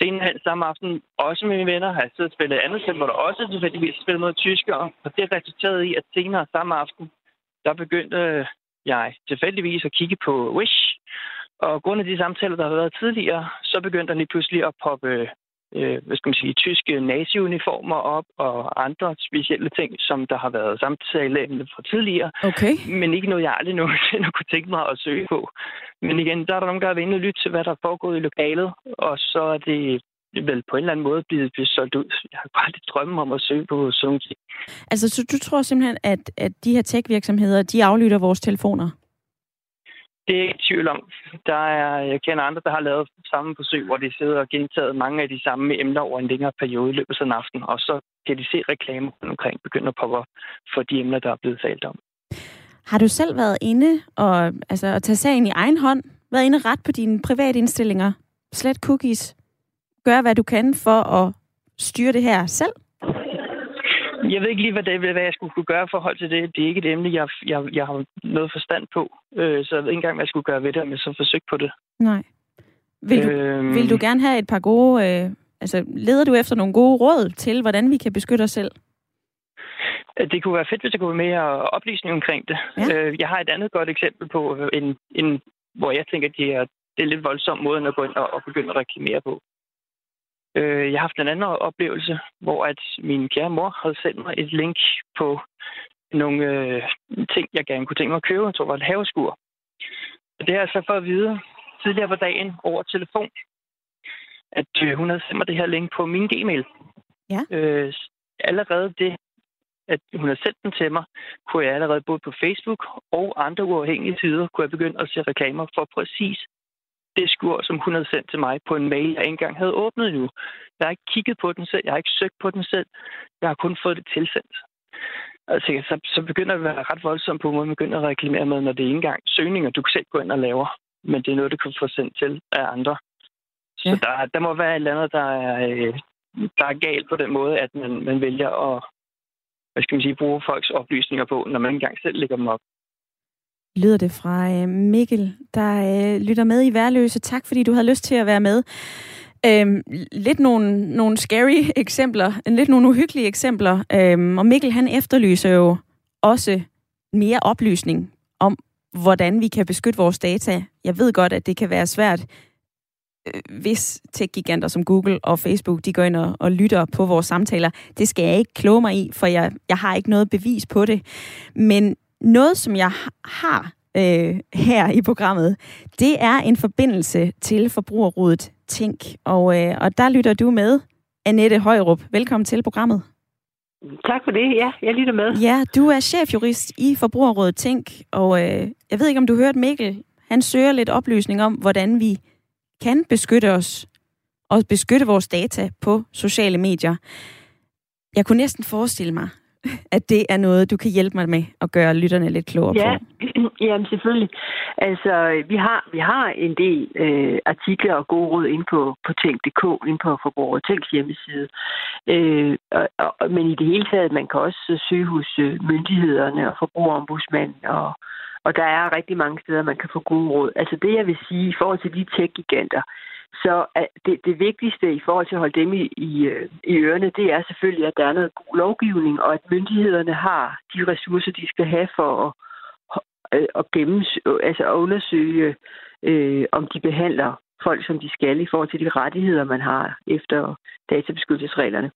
Senere hen samme aften, også med mine venner, har jeg siddet og spillet et andet spil, hvor der også tilfældigvis spillet mod tyskere. Og det resulterede i, at senere samme aften, der begyndte øh, jeg tilfældigvis at kigge på Wish. Og grund af de samtaler, der har været tidligere, så begyndte der lige pludselig at poppe øh, hvad skal man sige, tyske nazi-uniformer op og andre specielle ting, som der har været samtale fra tidligere. Okay. Men ikke noget, jeg aldrig nogensinde kunne tænke mig at søge på. Men igen, der er der nogen, der har været inde og lytte til, hvad der er foregået i lokalet, og så er det vel på en eller anden måde blevet, blevet solgt ud. Jeg har bare lidt drømme om at søge på sådan Altså, så du tror simpelthen, at, at de her tech-virksomheder, de aflytter vores telefoner? Det er ikke tvivl om. Der er, jeg kender andre, der har lavet samme forsøg, hvor de sidder og gentaget mange af de samme emner over en længere periode i løbet af en aften, og så kan de se reklamer omkring begynder at poppe for de emner, der er blevet talt om. Har du selv været inde og altså, at tage sagen i egen hånd? Været inde ret på dine private indstillinger? Slet cookies? Gør, hvad du kan for at styre det her selv? Jeg ved ikke lige, hvad, det, hvad jeg skulle kunne gøre i forhold til det. Det er ikke et emne, jeg, jeg, jeg har noget forstand på. Øh, så jeg ved ikke engang, hvad jeg skulle gøre ved det, om jeg så forsøgte på det. Nej. Vil du, øhm, vil du gerne have et par gode... Øh, altså, leder du efter nogle gode råd til, hvordan vi kan beskytte os selv? Øh, det kunne være fedt, hvis der kunne være mere oplysning omkring det. Ja. Øh, jeg har et andet godt eksempel på, en, en, hvor jeg tænker, at det er, det er lidt voldsom måde at gå ind og, og begynde at reklamere på. Øh, jeg har haft en anden oplevelse, hvor at min kære mor havde sendt mig et link på nogle øh, ting, jeg gerne kunne tænke mig at købe. Jeg tror, det var et haveskur. Og det er altså for at vide tidligere på dagen over telefon, at øh, hun havde sendt mig det her link på min Gmail. Ja. Øh, allerede det, at hun har sendt den til mig, kunne jeg allerede både på Facebook og andre uafhængige sider, kunne jeg begynde at se reklamer for præcis det skur, som hun havde sendt til mig på en mail, jeg ikke engang havde åbnet endnu. Jeg har ikke kigget på den selv, jeg har ikke søgt på den selv, jeg har kun fået det tilsendt. Altså, så, så begynder det at være ret voldsomt på, at man begynder at reklamere med, når det er ikke engang søgninger, du kan selv gå ind og lave, men det er noget, du kan få sendt til af andre. Så ja. der, der må være et eller andet, der er, øh, der er galt på den måde, at man, man vælger at hvad skal man sige, bruge folks oplysninger på, når man ikke engang selv lægger dem op lyder det fra øh, Mikkel, der øh, lytter med i Værløse. Tak, fordi du havde lyst til at være med. Øhm, lidt nogle, nogle scary eksempler, lidt nogle uhyggelige eksempler. Øhm, og Mikkel, han efterlyser jo også mere oplysning om, hvordan vi kan beskytte vores data. Jeg ved godt, at det kan være svært, øh, hvis tech-giganter som Google og Facebook, de går ind og, og lytter på vores samtaler. Det skal jeg ikke kloge mig i, for jeg, jeg har ikke noget bevis på det. Men noget, som jeg har øh, her i programmet, det er en forbindelse til Forbrugerrådet Tænk. Og, øh, og der lytter du med, Annette Højrup. Velkommen til programmet. Tak for det. Ja, jeg lytter med. Ja, du er chefjurist i Forbrugerrådet Tænk, og øh, jeg ved ikke, om du hørte Mikkel. Han søger lidt oplysning om, hvordan vi kan beskytte os og beskytte vores data på sociale medier. Jeg kunne næsten forestille mig, at det er noget, du kan hjælpe mig med at gøre lytterne lidt klogere ja, på? Jamen selvfølgelig. Altså, vi har, vi har en del øh, artikler og gode råd ind på, på Tænk.dk, ind på Forbruger Tænks hjemmeside. Øh, og, og, men i det hele taget, man kan også søge hos øh, myndighederne og forbrugerombudsmanden og og der er rigtig mange steder, man kan få gode råd. Altså det, jeg vil sige i forhold til de tech-giganter, så øh, det, det vigtigste i forhold til at holde dem i, i, øh, i ørerne, det er selvfølgelig, at der er noget god lovgivning, og at myndighederne har de ressourcer, de skal have for at, øh, at, gennems, altså at undersøge, øh, om de behandler folk, som de skal, i forhold til de rettigheder, man har efter databeskyttelsesreglerne.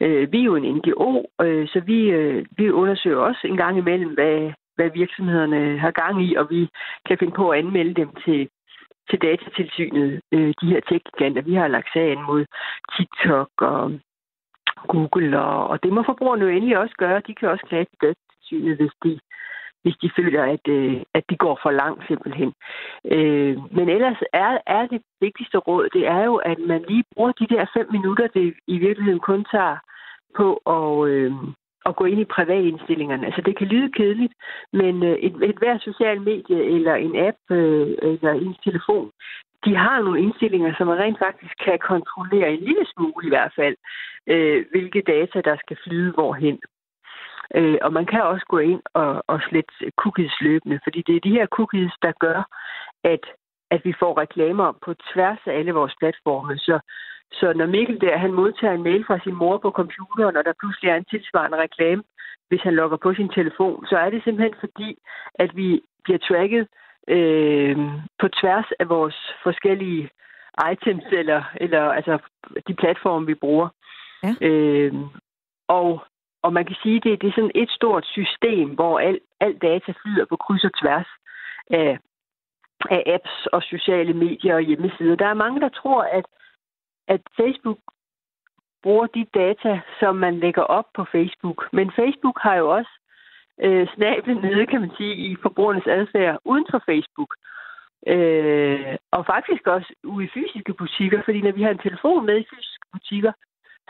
Øh, vi er jo en NGO, øh, så vi, øh, vi undersøger også en gang imellem, hvad, hvad virksomhederne har gang i, og vi kan finde på at anmelde dem til til datatilsynet, øh, de her tech-giganter. Vi har lagt sagen mod TikTok og, Google, og, og det må forbrugerne jo endelig også gøre. De kan også klage til datatilsynet, hvis de, hvis de føler, at, øh, at de går for langt simpelthen. Øh, men ellers er, er det vigtigste råd, det er jo, at man lige bruger de der fem minutter, det i virkeligheden kun tager på at, øh, at gå ind i privatindstillingerne. Altså det kan lyde kedeligt, men øh, et, et hver social medie eller en app øh, eller en telefon, de har nogle indstillinger, som man rent faktisk kan kontrollere en lille smule i hvert fald, øh, hvilke data, der skal flyde hvorhen. Øh, og man kan også gå ind og, og slette cookies løbende, fordi det er de her cookies, der gør, at, at vi får reklamer på tværs af alle vores platforme. Så, så når Mikkel der, han modtager en mail fra sin mor på computeren, og der pludselig er en tilsvarende reklame, hvis han logger på sin telefon, så er det simpelthen fordi, at vi bliver tracket øh, på tværs af vores forskellige items, eller, eller altså de platforme, vi bruger. Ja. Øh, og, og man kan sige, at det, det er sådan et stort system, hvor al, al data flyder på kryds og tværs af, af apps og sociale medier og hjemmesider. Der er mange, der tror, at, at Facebook bruger de data, som man lægger op på Facebook. Men Facebook har jo også øh, snablen nede, kan man sige, i forbrugernes adfærd uden for Facebook. Øh, og faktisk også ude i fysiske butikker, fordi når vi har en telefon med i fysiske butikker,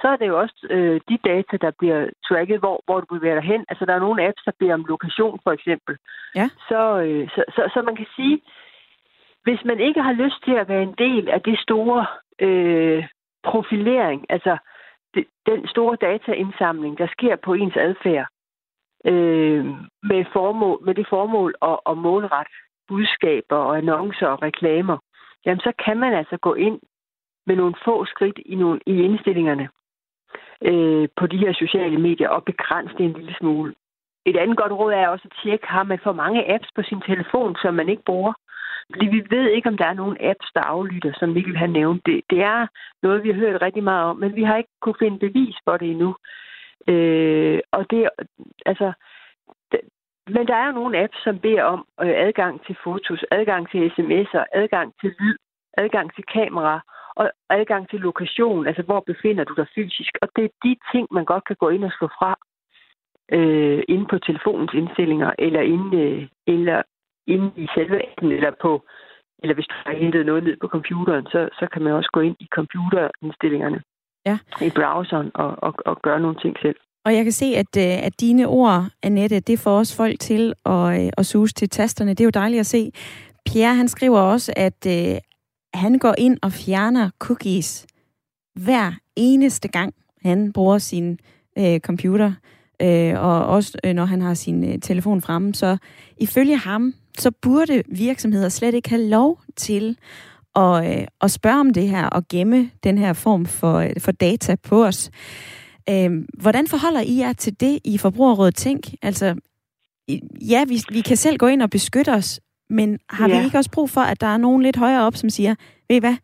så er det jo også øh, de data, der bliver tracket, hvor, hvor du bevæger dig hen. Altså, der er nogle apps, der beder om lokation, for eksempel. Ja. Så, øh, så, så, så man kan sige, hvis man ikke har lyst til at være en del af det store øh, profilering, altså det, den store dataindsamling, der sker på ens adfærd, øh, med, formål, med det formål at, at målrette budskaber og annoncer og reklamer, jamen så kan man altså gå ind med nogle få skridt i, nogle, i indstillingerne øh, på de her sociale medier og begrænse det en lille smule. Et andet godt råd er også at tjekke, har man for mange apps på sin telefon, som man ikke bruger. Fordi vi ved ikke, om der er nogen apps, der aflytter, som Mikkel har nævnt. Det, det er noget, vi har hørt rigtig meget om, men vi har ikke kunne finde bevis for det endnu. Øh, og det, altså, det, men der er jo nogle apps, som beder om øh, adgang til fotos, adgang til sms'er, adgang til lyd, adgang til kamera og adgang til lokation, altså hvor befinder du dig fysisk. Og det er de ting, man godt kan gå ind og slå fra øh, inde på telefonens indstillinger, eller inde, øh, eller inde i selve appen, eller på eller hvis du har hentet noget ned på computeren, så, så kan man også gå ind i computerindstillingerne ja. i browseren og, og, og gøre nogle ting selv. Og jeg kan se, at, øh, at dine ord, Annette, det får også folk til at, øh, at suse til tasterne. Det er jo dejligt at se. Pierre, han skriver også, at uh, han går ind og fjerner cookies hver eneste gang, han bruger sin uh, computer, uh, og også uh, når han har sin uh, telefon fremme. Så ifølge ham, så burde virksomheder slet ikke have lov til at, øh, at spørge om det her og gemme den her form for, øh, for data på os. Øh, hvordan forholder I jer til det i Forbrugerrådet Tænk? Altså, ja, vi, vi kan selv gå ind og beskytte os, men har ja. vi ikke også brug for, at der er nogen lidt højere op, som siger, ved I hvad,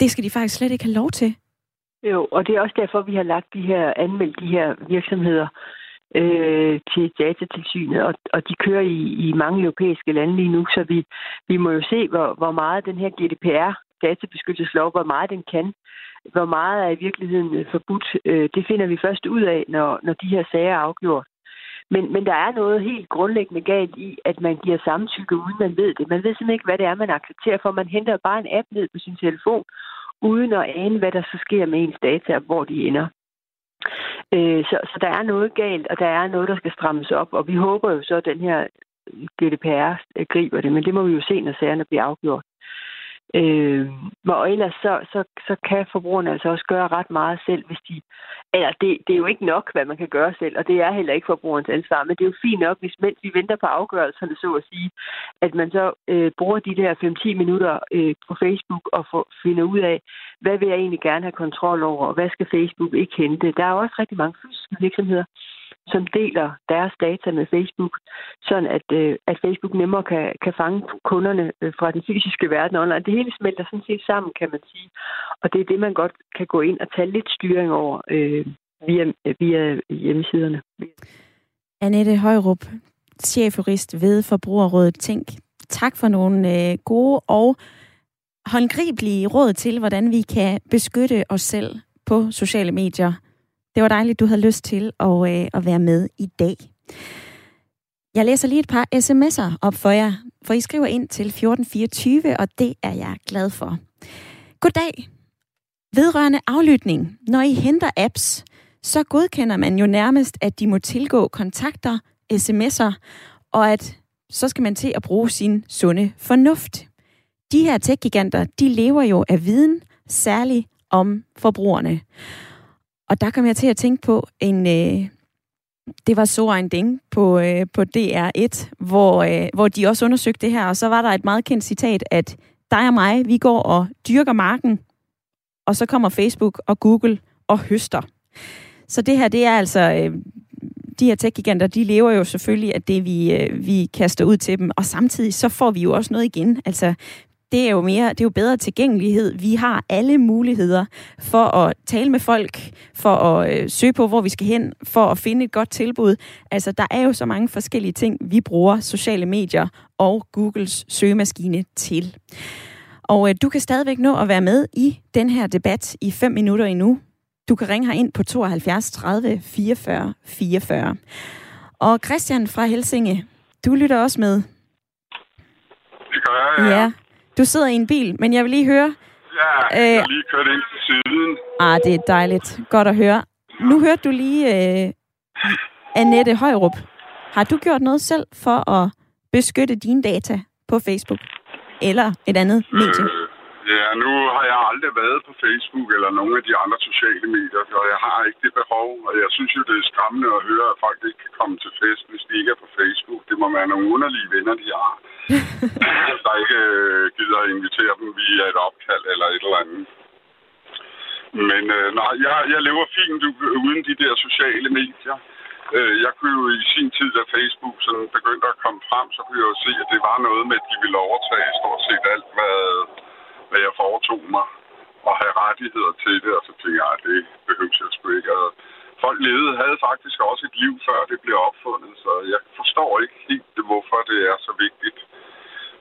det skal de faktisk slet ikke have lov til? Jo, og det er også derfor, vi har lagt de her, anmeldt de her virksomheder øh, til datatilsynet, og, og de kører i, i mange europæiske lande lige nu, så vi, vi må jo se, hvor, hvor meget den her GDPR, databeskyttelseslov, hvor meget den kan, hvor meget er i virkeligheden øh, forbudt. Øh, det finder vi først ud af, når, når de her sager er afgjort. Men, men der er noget helt grundlæggende galt i, at man giver samtykke, uden man ved det. Man ved simpelthen ikke, hvad det er, man accepterer, for man henter bare en app ned på sin telefon, uden at ane, hvad der så sker med ens data, og hvor de ender. Øh, så, så der er noget galt, og der er noget, der skal strammes op, og vi håber jo så, at den her GDPR griber det, men det må vi jo se, når sagerne bliver afgjort. Øh, og ellers så, så, så kan forbrugerne altså også gøre ret meget selv, hvis de... Eller det, det er jo ikke nok, hvad man kan gøre selv, og det er heller ikke forbrugerens ansvar, men det er jo fint nok, hvis mens vi venter på afgørelserne, så at sige, at man så øh, bruger de der 5-10 minutter øh, på Facebook og får, finder ud af, hvad vil jeg egentlig gerne have kontrol over, og hvad skal Facebook ikke hente. Der er jo også rigtig mange fysiske virksomheder, som deler deres data med Facebook, sådan at, øh, at Facebook nemmere kan, kan fange kunderne øh, fra den fysiske verden online. Det hele smelter sådan set sammen, kan man sige. Og det er det, man godt kan gå ind og tage lidt styring over øh, via, via hjemmesiderne. Annette Højrup, chefjurist ved Forbrugerrådet Tænk. Tak for nogle øh, gode og håndgribelige råd til, hvordan vi kan beskytte os selv på sociale medier det var dejligt, du havde lyst til at, øh, at være med i dag. Jeg læser lige et par sms'er op for jer, for I skriver ind til 1424, og det er jeg glad for. Goddag. Vedrørende aflytning. Når I henter apps, så godkender man jo nærmest, at de må tilgå kontakter, sms'er, og at så skal man til at bruge sin sunde fornuft. De her tech de lever jo af viden, særligt om forbrugerne. Og der kom jeg til at tænke på en... Øh, det var så en ding på, øh, på DR1, hvor, øh, hvor de også undersøgte det her, og så var der et meget kendt citat, at dig og mig, vi går og dyrker marken, og så kommer Facebook og Google og høster. Så det her, det er altså... Øh, de her tech-giganter, de lever jo selvfølgelig af det, vi, øh, vi kaster ud til dem, og samtidig så får vi jo også noget igen. Altså, det er jo mere, det er jo bedre tilgængelighed. Vi har alle muligheder for at tale med folk, for at øh, søge på, hvor vi skal hen, for at finde et godt tilbud. Altså, der er jo så mange forskellige ting, vi bruger sociale medier og Googles søgemaskine til. Og øh, du kan stadigvæk nå at være med i den her debat i 5 minutter endnu. Du kan ringe her ind på 72 30 44 44. Og Christian fra Helsinge, du lytter også med. Det gør jeg, ja. ja. Du sidder i en bil, men jeg vil lige høre... Ja, jeg har lige kørt ind til siden. Ah, det er dejligt. Godt at høre. Nu hørte du lige uh, Annette Højrup. Har du gjort noget selv for at beskytte dine data på Facebook? Eller et andet øh, medie? Ja, nu har jeg aldrig været på Facebook eller nogen af de andre sociale medier, og jeg har ikke det behov. Og jeg synes jo, det er skræmmende at høre, at folk ikke kan komme til fest, hvis de ikke er på Facebook. Det må være nogle underlige venner, de har, der ikke øh, gider at invitere dem via et opkald eller et eller andet. Men øh, nej, jeg, jeg lever fint uden de der sociale medier. Øh, jeg kunne jo i sin tid, da Facebook sådan begyndte at komme frem, så kunne jeg jo se, at det var noget med, at de ville overtage stort set alt, hvad hvad jeg foretog mig, og have rettigheder til det, og så tænkte jeg, at det behøver jeg sgu ikke. Og folk levede, havde faktisk også et liv, før det blev opfundet, så jeg forstår ikke helt, hvorfor det er så vigtigt.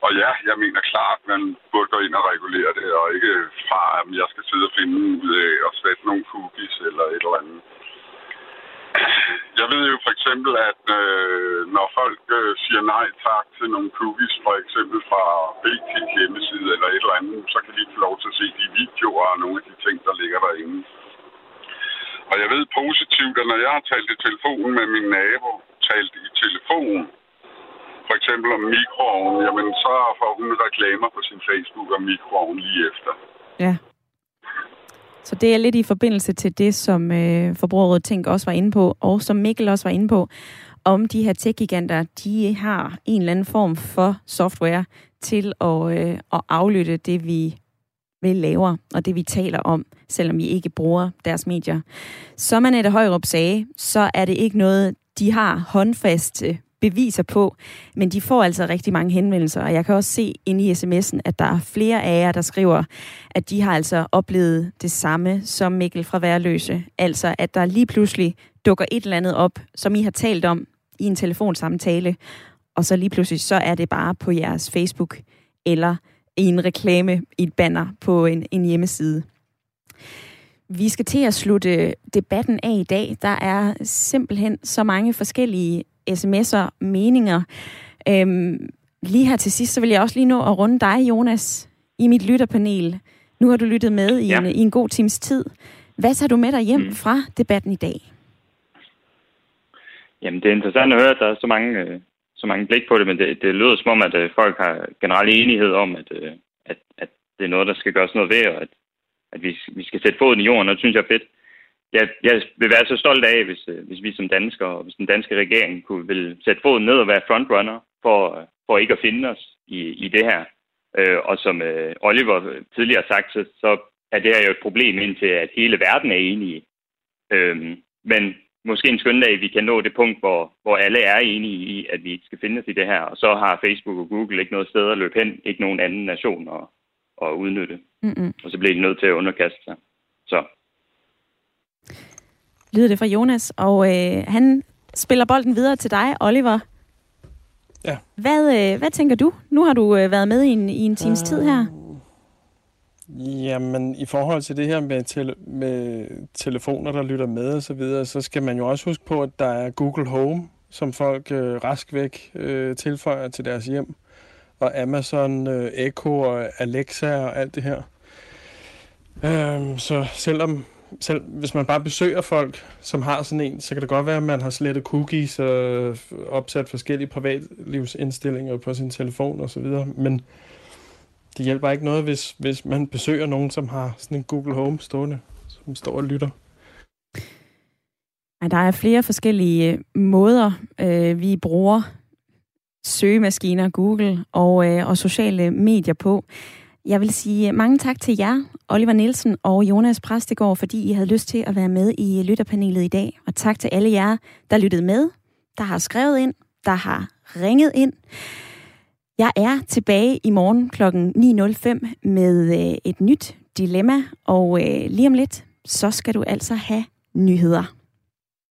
Og ja, jeg mener klart, man burde gå ind og regulere det, og ikke fra, at jeg skal sidde og finde ud af og sætte nogle cookies eller et eller andet. Jeg ved jo for eksempel, at øh, når folk øh, siger nej tak til nogle cookies, for eksempel fra BT's hjemmeside eller et eller andet, så kan de få lov til at se de videoer og nogle af de ting, der ligger derinde. Og jeg ved positivt, at når jeg har talt i telefonen med min nabo, talt i telefon, for eksempel om mikroovnen, jamen så får hun reklamer på sin Facebook om mikroovnen lige efter. Ja. Så det er lidt i forbindelse til det, som øh, Forbrugerrådet Tænk også var inde på, og som Mikkel også var inde på, om de her tech-giganter, de har en eller anden form for software til at, øh, at aflytte det, vi vil laver, og det vi taler om, selvom vi ikke bruger deres medier. Som Annette Højrup sagde, så er det ikke noget, de har håndfaste beviser på, men de får altså rigtig mange henvendelser, og jeg kan også se inde i sms'en, at der er flere af jer, der skriver, at de har altså oplevet det samme som Mikkel fra Værløse. Altså, at der lige pludselig dukker et eller andet op, som I har talt om i en telefonsamtale, og så lige pludselig, så er det bare på jeres Facebook, eller i en reklame i et banner på en, en hjemmeside. Vi skal til at slutte debatten af i dag. Der er simpelthen så mange forskellige sms'er, meninger. Øhm, lige her til sidst, så vil jeg også lige nå at runde dig, Jonas, i mit lytterpanel. Nu har du lyttet med i, ja. en, i en god times tid. Hvad tager du med dig hjem mm. fra debatten i dag? Jamen, det er interessant at høre, at der er så mange, øh, så mange blik på det, men det, det lyder som om, at øh, folk har generelt enighed om, at, øh, at, at det er noget, der skal gøres noget ved, og at, at vi, vi skal sætte foden i jorden, og det synes jeg er fedt jeg, jeg vil være så stolt af, hvis, øh, hvis vi som danskere og hvis den danske regering kunne vil sætte foden ned og være frontrunner for, for ikke at finde os i, i det her. Øh, og som øh, Oliver tidligere har sagt, så, så er det her jo et problem indtil, at hele verden er enige. Øh, men måske en skøn dag, vi kan nå det punkt, hvor, hvor alle er enige i, at vi ikke skal finde os i det her. Og så har Facebook og Google ikke noget sted at løbe hen, ikke nogen anden nation at, at udnytte. Mm-hmm. Og så bliver de nødt til at underkaste sig. Så lyder det fra Jonas, og øh, han spiller bolden videre til dig, Oliver. Ja. Hvad, øh, hvad tænker du? Nu har du øh, været med i en, i en times uh, tid her. Jamen, i forhold til det her med, tele- med telefoner, der lytter med og så videre, så skal man jo også huske på, at der er Google Home, som folk øh, rask væk øh, tilføjer til deres hjem, og Amazon øh, Echo og Alexa og alt det her. Øhm, så selvom selv hvis man bare besøger folk, som har sådan en, så kan det godt være, at man har slettet cookies og opsat forskellige privatlivsindstillinger på sin telefon og så videre. Men det hjælper ikke noget, hvis, hvis man besøger nogen, som har sådan en Google Home stående, som står og lytter. Der er flere forskellige øh, måder, øh, vi bruger søgemaskiner, Google og, øh, og sociale medier på. Jeg vil sige øh, mange tak til jer, Oliver Nielsen og Jonas Præstegård, fordi I havde lyst til at være med i øh, lytterpanelet i dag. Og tak til alle jer, der lyttede med, der har skrevet ind, der har ringet ind. Jeg er tilbage i morgen kl. 9.05 med øh, et nyt dilemma, og lige om lidt, så skal du altså have nyheder.